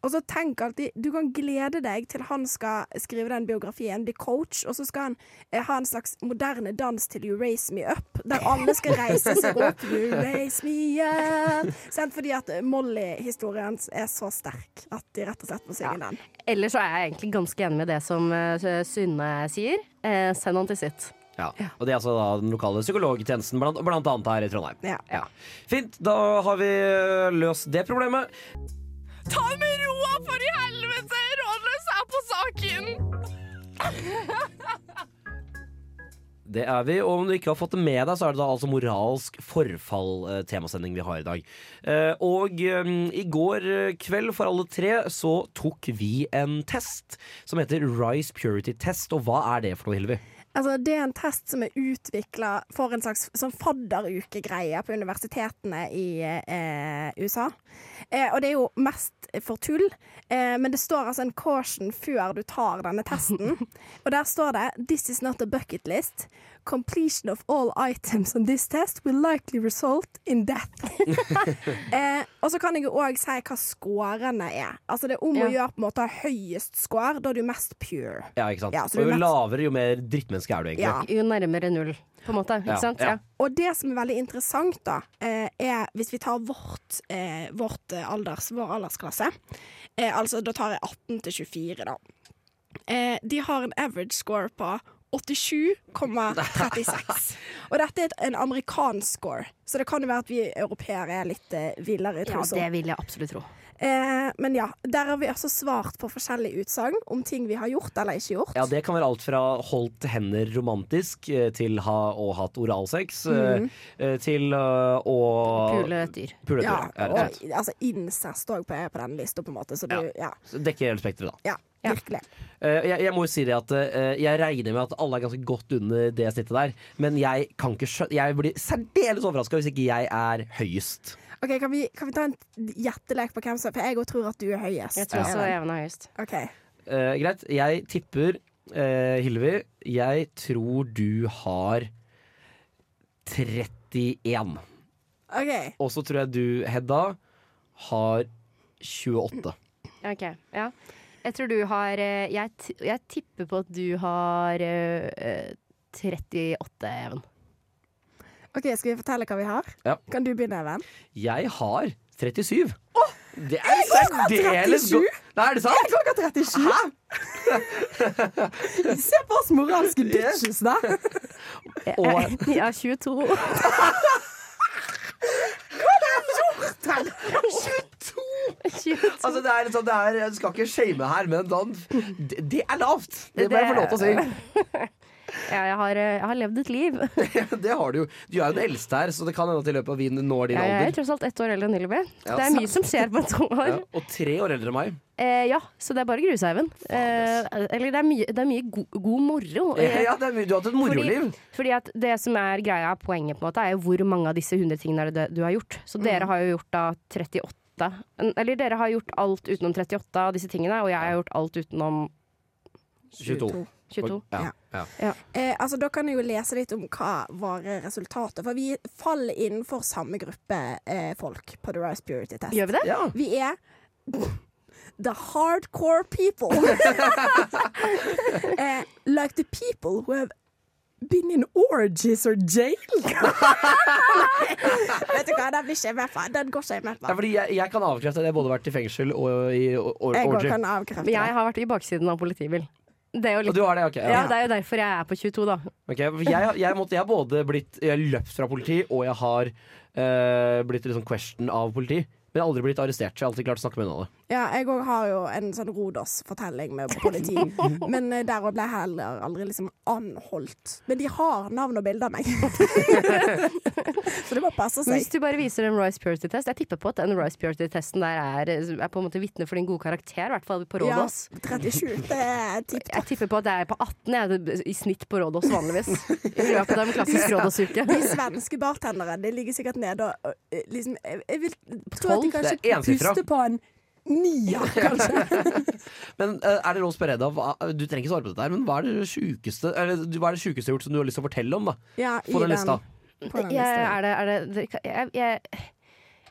Speaker 1: Grann?»
Speaker 2: Og så tenk alltid Du kan glede deg til han skal skrive den biografien, bli coach, og så skal han eh, ha en slags moderne dans til You Raise Me Up, der alle skal reise seg opp. You raise me up. Sant? Fordi at Molly-historien er så sterk at de rett og slett må synge den.
Speaker 3: Ellers så er jeg egentlig ganske enig med det som uh, Synne sier. Eh, send han til sitt.
Speaker 1: Ja. Og det er altså da den lokale psykologtjenesten, blant, blant annet her i Trondheim.
Speaker 2: Ja.
Speaker 1: Ja. Fint, da har vi øh, løst det problemet.
Speaker 3: Ta med roa, for i helvete! Rådløs er på saken!
Speaker 1: Det er vi, og om du ikke har fått det med deg, så er det da altså moralsk forfall-temasending vi har i dag. Eh, og eh, i går eh, kveld for alle tre så tok vi en test som heter Rice Purity Test. Og hva er det for noe, Hilvi?
Speaker 2: Altså, det er en test som er utvikla for en slags sånn fadderukegreie på universitetene i eh, USA. Eh, og det er jo mest for tull, eh, men det står altså en caution før du tar denne testen. og der står det 'This is not a bucket list'. Completion of all items on this test will likely result in death. eh, og så kan jeg òg si hva scorene er. Altså Det er om å gjøre på en måte høyest score. Da er du mest pure.
Speaker 1: Ja, ikke sant?
Speaker 2: Ja,
Speaker 1: og jo
Speaker 2: mest...
Speaker 1: lavere, jo mer drittmenneske er du egentlig.
Speaker 2: Ja.
Speaker 3: Jo nærmere null, på en måte. Ikke
Speaker 1: Ja,
Speaker 3: sant?
Speaker 1: ja.
Speaker 3: Ja.
Speaker 2: Og det som er veldig interessant, da, eh, er hvis vi tar vårt, eh, vårt eh, alders, vår aldersklasse eh, Altså da tar jeg 18 til 24, da. Eh, de har en average score på 87,36. Og dette er en amerikansk score, så det kan jo være at vi europeere er litt eh, villere
Speaker 3: ja, det vil jeg absolutt tro.
Speaker 2: Eh, men ja, der har vi altså svart på forskjellige utsagn om ting vi har gjort eller ikke gjort.
Speaker 1: Ja, Det kan være alt fra holdt hender romantisk eh, til ha og hatt oralsex, mm. til å
Speaker 3: Pule et dyr.
Speaker 1: Pule et
Speaker 2: Ja,
Speaker 1: dyr, ja, og
Speaker 2: altså incest òg på, på den lista, på en måte. Så du, ja.
Speaker 1: Så Dekker hele spekteret, da.
Speaker 2: ja, virkelig.
Speaker 1: Uh, jeg, jeg må jo si det at uh, jeg regner med at alle er ganske godt under det snittet der. Men jeg kan ikke skjønne Jeg blir særdeles overraska hvis ikke jeg er høyest.
Speaker 2: Ok, kan vi, kan vi ta en gjettelek på hvem som For jeg òg tror at du er høyest.
Speaker 3: Jeg tror også
Speaker 2: Even.
Speaker 3: Er høyest.
Speaker 2: Ok,
Speaker 1: Uh, greit. Jeg tipper Hilvi, Hillevi, jeg tror du har 31.
Speaker 2: ok
Speaker 1: Og så tror jeg du, Hedda, har 28.
Speaker 3: Ok, ja. Jeg tror du har eh, Jeg, jeg tipper på at du har eh, eh, 38, Even.
Speaker 2: Ok, Skal vi fortelle hva vi har?
Speaker 1: Ja.
Speaker 2: Kan du begynne, Even?
Speaker 1: Jeg har 37. det er særdeles
Speaker 2: 37.
Speaker 1: godt. Nei, er det sant?
Speaker 2: Jeg har 37. Se på oss moralske bitches, da!
Speaker 3: Jeg, jeg er 22.
Speaker 1: Altså, det er det er, jeg skal ikke shame her, men da, det, det er lavt. Det må jeg få lov til å si.
Speaker 3: Ja, jeg, har, jeg har levd et liv.
Speaker 1: Det har du jo. Du er jo den eldste her, så det kan hende at i løpet av vi når din
Speaker 3: Jeg er tross alt ett år eldre enn Hillevi.
Speaker 1: Ja,
Speaker 3: Det er mye som skjer på et år.
Speaker 1: Ja, og tre år eldre enn meg.
Speaker 3: Eh, ja, så det er bare Even. Eh, eller det er mye, det er mye go god moro.
Speaker 1: Ja, du har hatt et moroliv.
Speaker 3: Fordi, fordi at det som er greia, poenget, på en måte, er jo hvor mange av disse 100 tingene det du har gjort. Så
Speaker 1: Mm.
Speaker 3: dere har jo gjort da 38. Eller dere har gjort alt utenom 38 av disse tingene, og jeg har gjort alt utenom
Speaker 1: 22.
Speaker 3: 22.
Speaker 1: Ja, ja.
Speaker 2: Eh, altså, da kan jeg jo lese litt om hva var resultatet. For vi faller innenfor samme gruppe eh, folk på The Rise Purity Test.
Speaker 3: Gjør vi det?
Speaker 1: ja.
Speaker 2: Vi er the hardcore people. eh, like the people who have Been in orgies or jail? Vet du hva, den blir ikke jeg med på. Den går ikke jeg med
Speaker 1: Ja, fordi jeg, jeg kan avkrefte at jeg både har vært i fengsel og i or- or-
Speaker 2: Jeg
Speaker 1: orgy.
Speaker 2: kan avkrefte
Speaker 3: Men jeg har vært i baksiden av politibil. Det er jo litt
Speaker 1: du har det, okay,
Speaker 3: ja,
Speaker 1: Ja.
Speaker 3: Det er jo derfor jeg er på 22, da.
Speaker 1: Okay, jeg, jeg, måtte, jeg har både blitt jeg har løpt fra politi, og jeg har uh, blitt liksom question av politi. Men jeg har aldri blitt arrestert, så jeg har alltid klart å snakke med unna det.
Speaker 2: Ja, jeg òg har jo en sånn Rodos-fortelling med politi. Men eh, der ble jeg heller aldri liksom anholdt. Men de har navn og bilde av meg. Så det må passe
Speaker 3: seg. hvis du bare viser en Rice Purity-test Jeg tipper på at den Rice Purity-testen der er, er på en måte vitne for din gode karakter, i hvert fall på
Speaker 2: Rodos.
Speaker 3: Ja,
Speaker 2: 37. Det er tipp
Speaker 3: Jeg tipper på at det er på 18 jeg, i snitt på Rodos vanligvis. I løpet av en klassisk Rodos-uke.
Speaker 2: De svenske bartenderne De ligger sikkert nede og øh, liksom, jeg, jeg vil tro at de
Speaker 1: Det
Speaker 2: kanskje
Speaker 1: er
Speaker 2: puster på en nier, kanskje.
Speaker 1: Men eh, er det lov å spørre deg, hva, du trenger ikke svare på dette, her, men hva er det sjukeste Eller du- hva er det sjukeste du har gjort som du har lyst til å fortelle om? da
Speaker 2: Ja,
Speaker 1: På den lista.
Speaker 2: på den
Speaker 3: Jeg,
Speaker 2: lista.
Speaker 3: er det, er det, det jeg, jeg,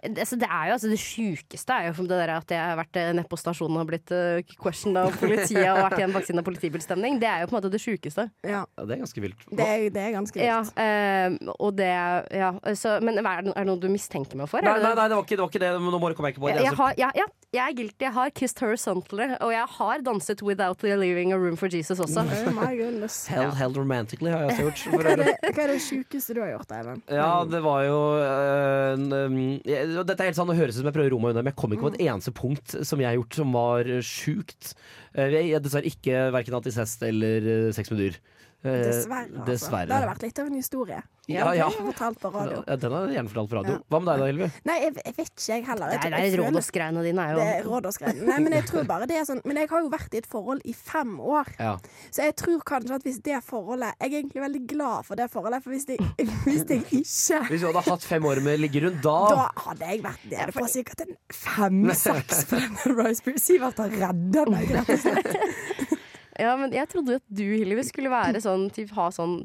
Speaker 3: altså det er jo altså det sjukeste er jo det der at jeg har vært eh, nede på stasjonen og blitt uh, questioned av politiet og vært i en vaksine- og politibilstemning. Det er jo på en måte det sjukeste.
Speaker 2: Ja,
Speaker 1: Ja, det er ganske vilt.
Speaker 2: det er, det er ganske vilt.
Speaker 3: Ja, uh, og det Ja, så, men er det, noe du mistenker meg for?
Speaker 1: Nei,
Speaker 3: det-
Speaker 1: nei, nei det, var ikke, det var ikke det. Nå må du komme ikke på
Speaker 3: Jeg,
Speaker 1: det.
Speaker 3: jeg, har, ja, ja, jeg er guilty. Jeg har kissed horizontally, og jeg har danset without leaving a room for Jesus også.
Speaker 2: Oh my goodness.
Speaker 1: Held, held romantically har jeg også gjort.
Speaker 2: Hva er det, hva er det sjukeste du har gjort, Eivind?
Speaker 1: Ja, det var jo øh, en, um, jeg- Dette er helt sånn, det høres ut som jeg prøver å roe meg unna, men jeg kom ikke på et eneste punkt som jeg har gjort som var sjukt. Eh, Jeg er dessverre ikke verken antisest eller øh, sex med dyr. Eh,
Speaker 2: Dessverre. Altså.
Speaker 1: dessverre.
Speaker 2: Det hadde vært litt av en historie.
Speaker 1: Ja, ja.
Speaker 2: Det fortalt på radio.
Speaker 1: Ja, Den er jeg gjerne fortalt på radio.
Speaker 2: Ja.
Speaker 1: Hva med deg da, Hilvi?
Speaker 2: Nei, jeg, jeg vet ikke, jeg heller.
Speaker 3: Det
Speaker 2: Jeg,
Speaker 3: er, det er
Speaker 2: føler-
Speaker 3: dine er
Speaker 2: Det er rådåsgreiene. Nei, men jeg tror bare det er sånn Men jeg har jo vært i et forhold i fem år.
Speaker 1: Ja.
Speaker 2: Så jeg tror kanskje at hvis det forholdet Jeg er egentlig veldig glad for det forholdet, for hvis det, hvis det ikke
Speaker 1: Hvis du hadde hatt fem år med liggerund, da,
Speaker 2: Da hadde jeg vært nede på sikkert en fem-seks på denne Rice Beer. Sivert har redda meg, rett og slett.
Speaker 3: Ja, men jeg trodde at du, Hillevi, skulle være sånn typ, Ha sånn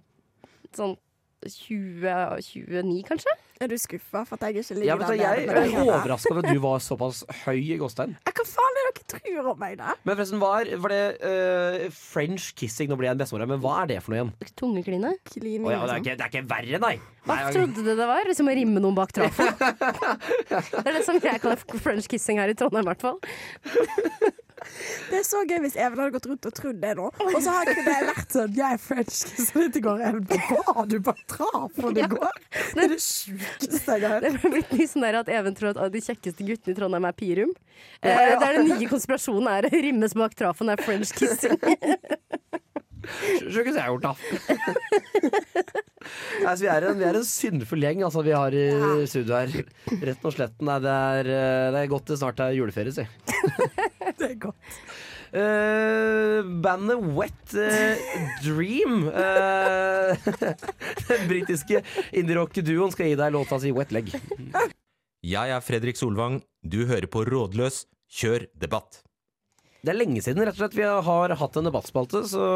Speaker 3: Sånn 20, 29, kanskje?
Speaker 2: Er du skuffa for at jeg ikke ligger
Speaker 1: ja,
Speaker 2: der
Speaker 1: Jeg
Speaker 2: nede? med
Speaker 1: er overraska over at du var såpass høy i Gåstein.
Speaker 2: Hva faen er det dere tror om meg, da?
Speaker 1: Men forresten, hva er var det uh, French kissing? Nå blir jeg en bestemor her, men hva er det for noe igjen?
Speaker 3: Tungekline?
Speaker 2: Klining,
Speaker 1: Å ja, det, er
Speaker 2: liksom.
Speaker 1: ikke, det er ikke verre, nei!
Speaker 3: Hva
Speaker 1: nei
Speaker 3: trodde du det var? Som å rimme noen bak trafen? det er det som jeg kaller french kissing her i Trondheim, i hvert fall.
Speaker 2: Det er så gøy hvis Even hadde gått rundt og trodd det nå. Og så har ikke det vært sånn Jeg er french så dette går Even på. Hva har du på traf når det går? Det er det sjukeste jeg har hørt.
Speaker 3: Det er blitt mye sånn der at Even tror at de kjekkeste guttene i Trondheim er Pirum. Eh, det er den nye konspirasjonen er rimmes bak trafen er french kissing.
Speaker 1: Sjukeste jeg har gjort, da. Nei, vi, er en, vi er en syndfull gjeng altså, vi har i studio her. Rett og slett. Nei, det, er, øh, det er godt det snart er juleferie, si.
Speaker 2: Det er godt.
Speaker 1: Uh, bandet Wet uh, Dream Uh, Den britiske indie-rock-duoen skal gi deg låta si Wet Leg.
Speaker 7: Jeg er Fredrik Solvang. Du hører på Rådløs. Kjør debatt.
Speaker 1: Det er lenge siden rett og slett vi har hatt en debattspalte, så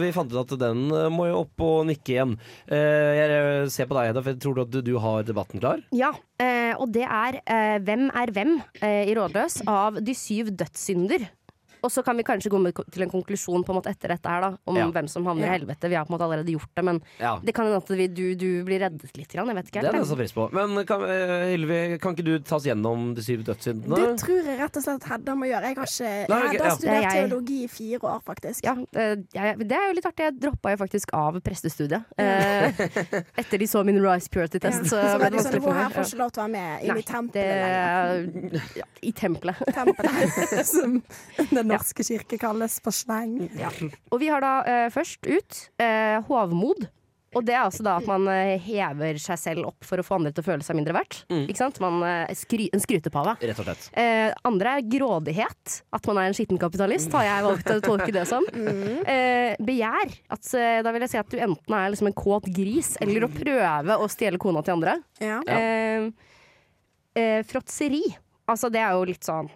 Speaker 1: vi fant ut at den må jo opp og nikke igjen. Eh, jeg ser på deg, Hedda, for jeg tror at du har debatten klar?
Speaker 3: Ja, eh, og det er eh, Hvem er hvem i Rådløs av de syv dødssynder. Og så kan vi kanskje gå med til en konklusjon på en måte etter dette her da om
Speaker 1: Ja.
Speaker 3: hvem som havner i
Speaker 2: Ja.
Speaker 3: helvete. Vi har på en måte allerede gjort det, men
Speaker 1: Ja.
Speaker 3: det kan hende at vi, du, du blir reddet litt. Jeg vet ikke
Speaker 1: Det er det jeg pris på. Men kan, eh, Hilvi, kan ikke du ta oss gjennom de syv dødssyndene?
Speaker 2: Det tror jeg rett og slett Hedda må gjøre. Jeg har ikke
Speaker 1: Nei, jeg,
Speaker 2: Hedda
Speaker 1: ja.
Speaker 2: har studert
Speaker 3: er jeg.
Speaker 2: teologi i fire år, faktisk.
Speaker 3: Ja, eh, jeg, det er jo litt artig. Jeg droppa jo faktisk av prestestudiet. Eh, etter de så min Rice Purity-test.
Speaker 2: Så,
Speaker 3: Så,
Speaker 2: de
Speaker 3: det
Speaker 2: sånn, hun her får ikke lov til å være med inn
Speaker 3: Nei,
Speaker 2: i tempelet
Speaker 3: det, ja, I tempelet.
Speaker 2: Tempelet, som Den norske kirke kalles på sleng.
Speaker 3: Og vi har da eh, først ut eh, hovmod. Og det er altså da at man eh, hever seg selv opp for å få andre til å føle seg mindre verdt. Ikke sant? Man, eh, skry, en skrytepave.
Speaker 1: Rett og slett.
Speaker 3: Eh, andre er grådighet. At man er en skitten kapitalist, har jeg valgt å tolke det som. Eh, begjær. At, eh, da vil jeg si at du enten er liksom en kåt gris, eller å prøve å stjele kona til andre.
Speaker 2: Ja.
Speaker 3: Eh, eh, fråtseri. Altså, det er jo litt sånn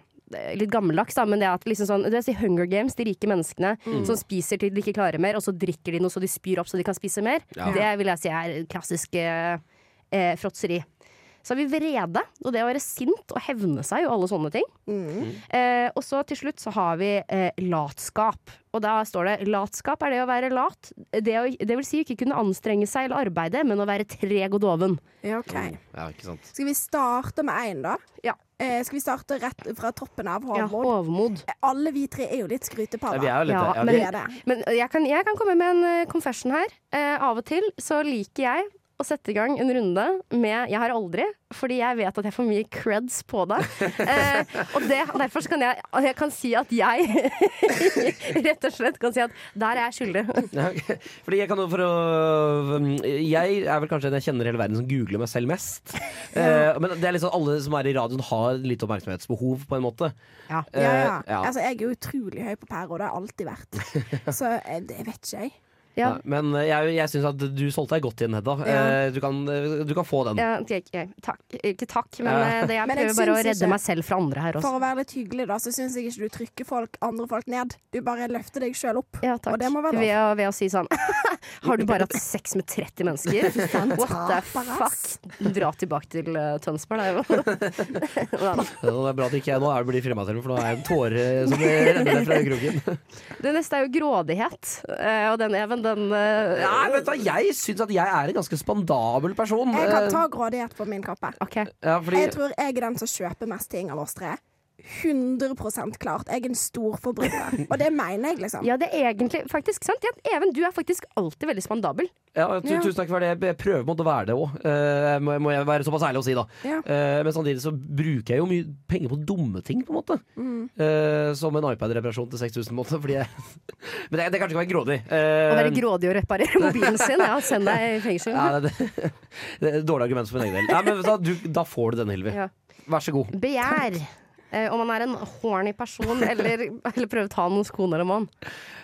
Speaker 3: Litt gammeldags, da, men det er at liksom sånn, Det er i Hunger Games, de rike menneskene som spiser til de ikke klarer mer, og så drikker de noe så de spyr opp så de kan spise mer.
Speaker 1: Ja.
Speaker 3: Det vil jeg si er klassisk eh, eh, fråtseri. Så har vi vrede, og det å være sint og hevne seg og alle sånne ting.
Speaker 2: Mm.
Speaker 3: Eh, og så til slutt så har vi eh, latskap. Og da står det latskap er det å være lat. Det, å, det vil si ikke kunne anstrenge seg eller arbeide, men å være treg og doven.
Speaker 2: Ja, OK.
Speaker 1: Ja, ikke sant.
Speaker 2: Skal vi starte med én, da?
Speaker 3: Ja.
Speaker 2: Eh, skal vi starte rett fra toppen av
Speaker 3: Ja,
Speaker 2: Hovmod?
Speaker 3: hovmod.
Speaker 2: Alle vi tre er jo litt skrytepaver.
Speaker 1: er litt
Speaker 3: Ja,
Speaker 1: ja,
Speaker 3: men-. Men jeg kan, jeg kan komme med en eh, confession her. Eh, av og til så liker jeg å sette i gang en runde med 'jeg har aldri', fordi jeg vet at jeg får mye creds på det. Eh, og det, derfor så kan jeg, jeg kan si at jeg rett og slett kan si at der er jeg skyldig.
Speaker 1: Fordi jeg kan jo for å um, Jeg er vel kanskje den jeg kjenner i hele verden som googler meg selv mest. Eh, men det er liksom alle som er i radioen har litt oppmerksomhetsbehov, på en måte.
Speaker 3: Ja.
Speaker 1: Eh,
Speaker 2: Ja, ja.
Speaker 1: ja.
Speaker 2: Altså, jeg er jo utrolig høy på pæra, og det har jeg alltid vært. Så eh, det vet ikke jeg.
Speaker 3: Ja.
Speaker 1: Men eh, jeg, jeg syns at du solgte deg godt igjen, Hedda.
Speaker 2: Ja.
Speaker 1: Eh, Du, kan, du kan få den.
Speaker 3: Ja, takk. Ikke takk, men
Speaker 1: Ja.
Speaker 3: eh, det, jeg
Speaker 2: Men jeg
Speaker 3: prøver bare å redde
Speaker 2: ikke-
Speaker 3: meg selv fra andre her også.
Speaker 2: For å være litt hyggelig, da, så syns jeg ikke du trykker folk, andre folk ned. Du bare løfter deg sjøl opp.
Speaker 3: Ja, takk.
Speaker 2: Og det må være
Speaker 3: ved, å, ved å si sånn Har du bare hatt sex med 30 mennesker? What the fuck? Dra tilbake til uh, Tønsberg, da.
Speaker 1: Ja, Det er bra at ikke jeg nå er blir fremma selv, for nå er det en tåre som renner ned fra kroken.
Speaker 3: Det neste er jo grådighet. eh, og den Even, den uh,
Speaker 1: Ja, vet du, jeg syns at jeg er en ganske spandabel person.
Speaker 2: Jeg kan
Speaker 1: Eh,
Speaker 2: ta grådighet på min kappe.
Speaker 3: Okay.
Speaker 1: ja, fordi,
Speaker 2: Jeg tror jeg er den som kjøper mest ting av oss tre. 100% klart. Jeg er en stor forbruker Og det mener jeg, liksom.
Speaker 3: Ja, det er egentlig faktisk sant. Ja, Even, du er faktisk alltid veldig spandabel.
Speaker 1: ja, tu,
Speaker 2: Ja.
Speaker 1: Tusen takk for det. Jeg prøver på en måte å være det òg, må, må jeg være såpass ærlig å si, da.
Speaker 2: Ja.
Speaker 1: Uh, men samtidig så bruker jeg jo mye penger på dumme ting, på en måte.
Speaker 2: Mm.
Speaker 1: Uh, som en iPad-reparasjon til 6000, på en måte. Fordi jeg Men det, det kan ikke være grådig. Eh,
Speaker 3: Å være grådig og reparere mobilen sin. Ja, send deg i fengsel.
Speaker 1: ja, det, det er et dårlig argument for min egen del. Ja, men da, du da får du den, Hilvi.
Speaker 3: Ja.
Speaker 1: Vær så god.
Speaker 3: Begjær. Eh, om man er en horny person, eller, eller prøver å ta noens kone eller mann.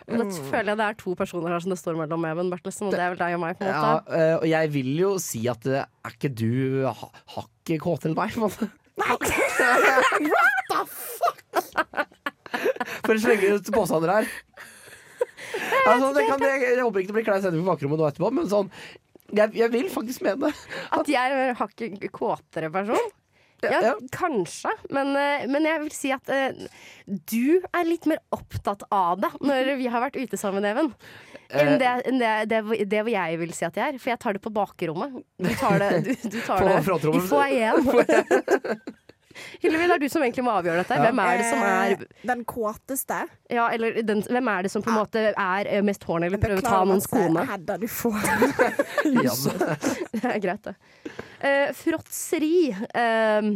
Speaker 3: Da føler jeg det er to personer her som det står mellom Even Bertelsen, og det er vel deg og meg. på en måte
Speaker 1: Ja, og jeg vil jo si at eh, er ikke du ha, hakket kåtere enn meg? på en måte? For å slenge ut påstander her. Altså, det kan, jeg, jeg håper ikke det blir klein stemning på bakrommet nå etterpå, men sånn jeg, jeg vil faktisk mene det.
Speaker 3: At jeg er en hakket kåtere person? Ja,
Speaker 1: Ja.
Speaker 3: kanskje. Men, eh, men jeg vil si at eh, du er litt mer opptatt av det når vi har vært ute sammen, Even. Enn det, enn det, det, det hvor jeg vil si at jeg er. For jeg tar det på bakrommet. Du tar det, du, du tar det i foajeen. Hillevi, det er du som egentlig må avgjøre dette. Hvem er det som er
Speaker 2: Eh, Den kåteste.
Speaker 3: ja, eller den, Hvem er det som på en måte er eh, mest horny eller prøver å ta noens kone?
Speaker 2: Hedda, du får
Speaker 1: Ja,
Speaker 3: Det er greit, det. Uh, fråtseri. eh,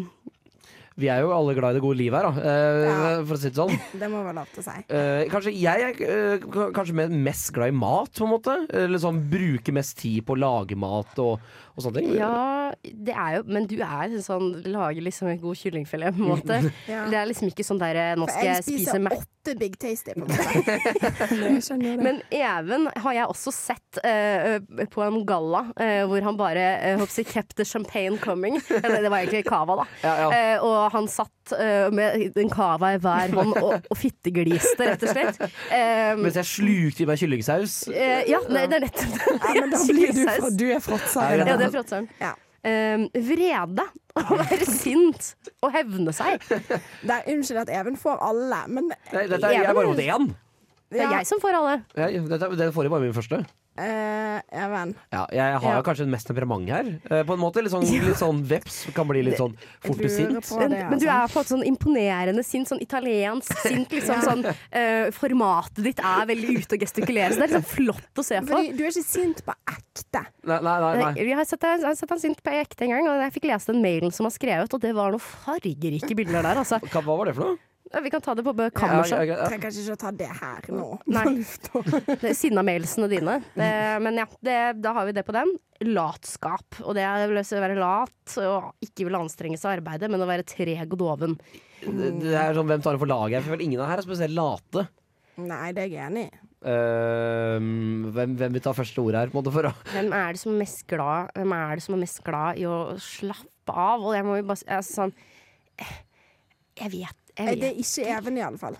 Speaker 1: vi er jo alle glad i det gode livet her, da, Uh,
Speaker 2: Ja.
Speaker 1: for å si det sånn.
Speaker 2: Det må være lov til å si.
Speaker 1: Uh, kanskje jeg er uh, kanskje mest glad i mat, på en måte. Eller sånn bruke mest tid på å lage mat og, og sånne ting.
Speaker 3: ja, det er jo Men du er sånn Lager liksom en god kyllingfilet, på en måte.
Speaker 2: Ja.
Speaker 3: Det er liksom ikke sånn derre Nå skal
Speaker 2: jeg
Speaker 3: spise
Speaker 2: spiser åtte Big Tasty på.
Speaker 3: Men Even har jeg også sett uh, på en galla uh, hvor han bare uh, hoppsi, kept the champagne coming. Eller det var egentlig cava, da.
Speaker 1: Ja, ja.
Speaker 3: Uh, og han satt eh, med en cava i hver hånd og, og fittegliste, rett og slett. Um,
Speaker 1: Mens jeg slukte i meg kyllingsaus.
Speaker 3: Uh, ja, det, det er nettopp det.
Speaker 2: Ja, men da blir du, du er fråtseren.
Speaker 1: Ja,
Speaker 3: det er fråtseren.
Speaker 2: Ja.
Speaker 3: Um, vrede. Å være sint og hevne seg.
Speaker 2: Det er Unnskyld at Even får alle, men
Speaker 1: Nei, dette er, jeg er bare mot én.
Speaker 3: Det er
Speaker 2: ja,
Speaker 3: jeg som får alle.
Speaker 1: Ja, dette, det får jeg bare min første.
Speaker 2: Eh, Even.
Speaker 1: Ja, jeg har
Speaker 3: Ja.
Speaker 1: kanskje mest temperament her. Uh, på en måte Litt sånn, litt sånn veps kan bli litt sånn fort
Speaker 2: Jeg
Speaker 1: sint.
Speaker 2: Det,
Speaker 3: Men, men du
Speaker 2: altså.
Speaker 3: er på et sånn imponerende sint, sånn italiensk sint. Liksom, sånn, uh, formatet ditt er veldig ute og gestikulerer. Så det er liksom flott å se på.
Speaker 2: Fordi du er ikke sint på ekte.
Speaker 1: Nei, nei, nei, nei.
Speaker 3: Vi har sett, jeg har sett han sint på ekte en gang, og jeg fikk lese den mailen som var skrevet, og det var noen fargerike bilder der. Altså.
Speaker 1: Hva var det for noe?
Speaker 3: Ja, Vi kan ta det på
Speaker 1: Ja,
Speaker 3: kammerset.
Speaker 1: ja, ja.
Speaker 2: Trenger kanskje ikke å ta det her nå.
Speaker 3: Nei. Det er Sinna-mailsene dine. Det, men ja, det, da har vi det på den. Latskap. Og det er å være lat og ikke vil anstrenge seg i arbeidet, men å være treg og doven.
Speaker 1: Det det er sånn, Hvem tar det for laget? For vel ingen av her er spesielt late.
Speaker 2: Nei, det er jeg enig i.
Speaker 1: Uh, hvem, hvem vil ta første ord her? På en måte, for da?
Speaker 3: Hvem er det som er mest glad Hvem er det som er mest glad i å slappe av? Og jeg må jo bare si altså, sånn Jeg vet. Jeg vet.
Speaker 2: Det er ikke Even, i alle fall.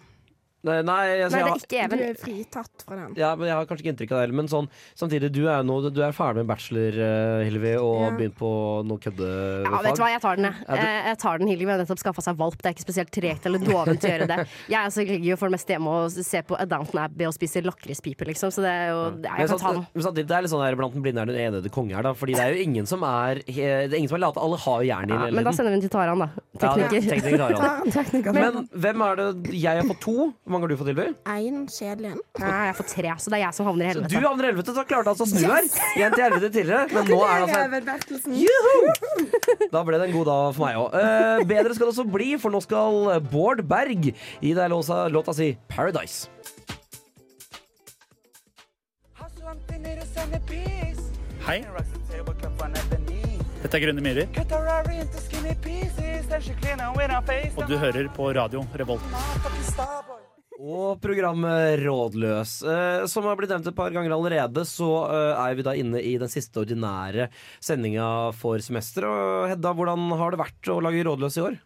Speaker 1: Nei, nei, altså,
Speaker 3: Nei, det er ikke
Speaker 2: Du er fritatt fra den.
Speaker 1: ja, men jeg har kanskje ikke inntrykk av det heller. Men sånn, samtidig, du er, nå, du er ferdig med bachelor, uh, Hilvi, og
Speaker 2: Ja.
Speaker 1: begynt på noe køddefag.
Speaker 3: Ja, vet du hva, jeg tar den, jeg.
Speaker 1: Du-
Speaker 3: Eh, Jeg tar den Hilde har nettopp skaffa seg valp. Det er ikke spesielt tregt eller dovent å gjøre det. Jeg altså, ligger jo for det meste hjemme og ser på Downton Abbey og spiser lakrispiper, liksom. Så det er jo det er, Jeg kan ta den.
Speaker 1: men samtidig, det er litt sånn her blant den blinde er den enede konge her, da. Fordi det er jo ingen som er Det er ingen som er late. Alle har jo jern i
Speaker 3: Ja, men da sender vi den til Taran, da.
Speaker 1: Ja,
Speaker 3: Tekniker.
Speaker 2: Taran. tekniker.
Speaker 1: Men hvem er det Jeg er på to. Mange har du fått, Hilvi?
Speaker 2: En kjedelig en.
Speaker 3: Nei, jeg får tre, så det er jeg som havner i helvete.
Speaker 1: Så du havner i helvete, så klarte altså å snu her. Én til helvete tidligere. Men nå er det altså
Speaker 2: Juhu!
Speaker 1: Da ble det en god dag for meg òg. bedre skal det også bli, for nå skal Bård Berg gi deg låsa, låta si 'Paradise'.
Speaker 8: Hei. Dette er Grønne myrer. Og du hører på radio Revolt.
Speaker 1: Og programmet Rådløs. Eh, som har blitt nevnt et par ganger allerede, så eh, er vi da inne i den siste ordinære sendinga for semesteret. Hedda, hvordan har det vært å lage Rådløs i år?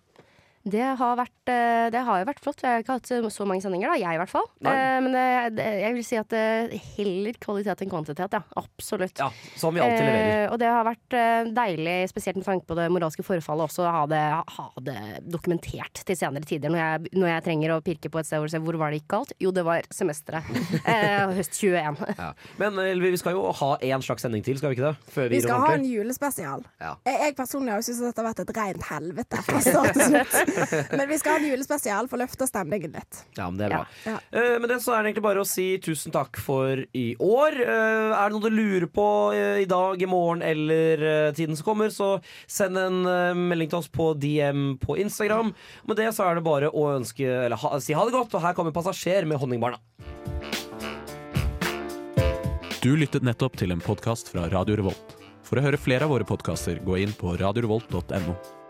Speaker 3: Det har, vært, eh, det har jo vært flott. Vi har ikke hatt så mange sendinger, da. Jeg i hvert fall.
Speaker 1: Nei.
Speaker 3: Eh, Men det, det, jeg vil si at det heller kvalitet enn kvantitet, ja. Absolutt.
Speaker 1: Ja, Som vi alltid leverer.
Speaker 3: Eh, og det har vært eh, deilig, spesielt med tanke på det moralske forfallet, også å ha det, ha det dokumentert til senere tider. Når jeg, når jeg trenger å pirke på et sted hvor, hvor var det gikk galt? Jo, det var semesteret. Eh, høst 21.
Speaker 1: Ja. Men eh, vi skal jo ha én slags sending til, skal vi ikke det? Før vi,
Speaker 2: Vi skal ha en julespesial.
Speaker 1: Ja.
Speaker 2: Jeg, jeg personlig syntes dette har vært et rent helvete fra start til slutt. Men vi skal ha en julespesial for å løfte stemningen litt.
Speaker 1: Ja, men det er bra.
Speaker 2: Ja.
Speaker 1: Eh, med det så er det egentlig bare å si tusen takk for i år. Uh, er det noe du lurer på uh, i dag, i morgen eller tiden som kommer, så send en melding til oss på DM på Instagram. Med det så er det bare å ønske, eller ha, si ha det godt, og her kommer Passasjer med Honningbarna.
Speaker 9: Du lyttet nettopp til en podkast fra Radio Revolt. For å høre flere av våre podkaster, gå inn på radiorevolt.no.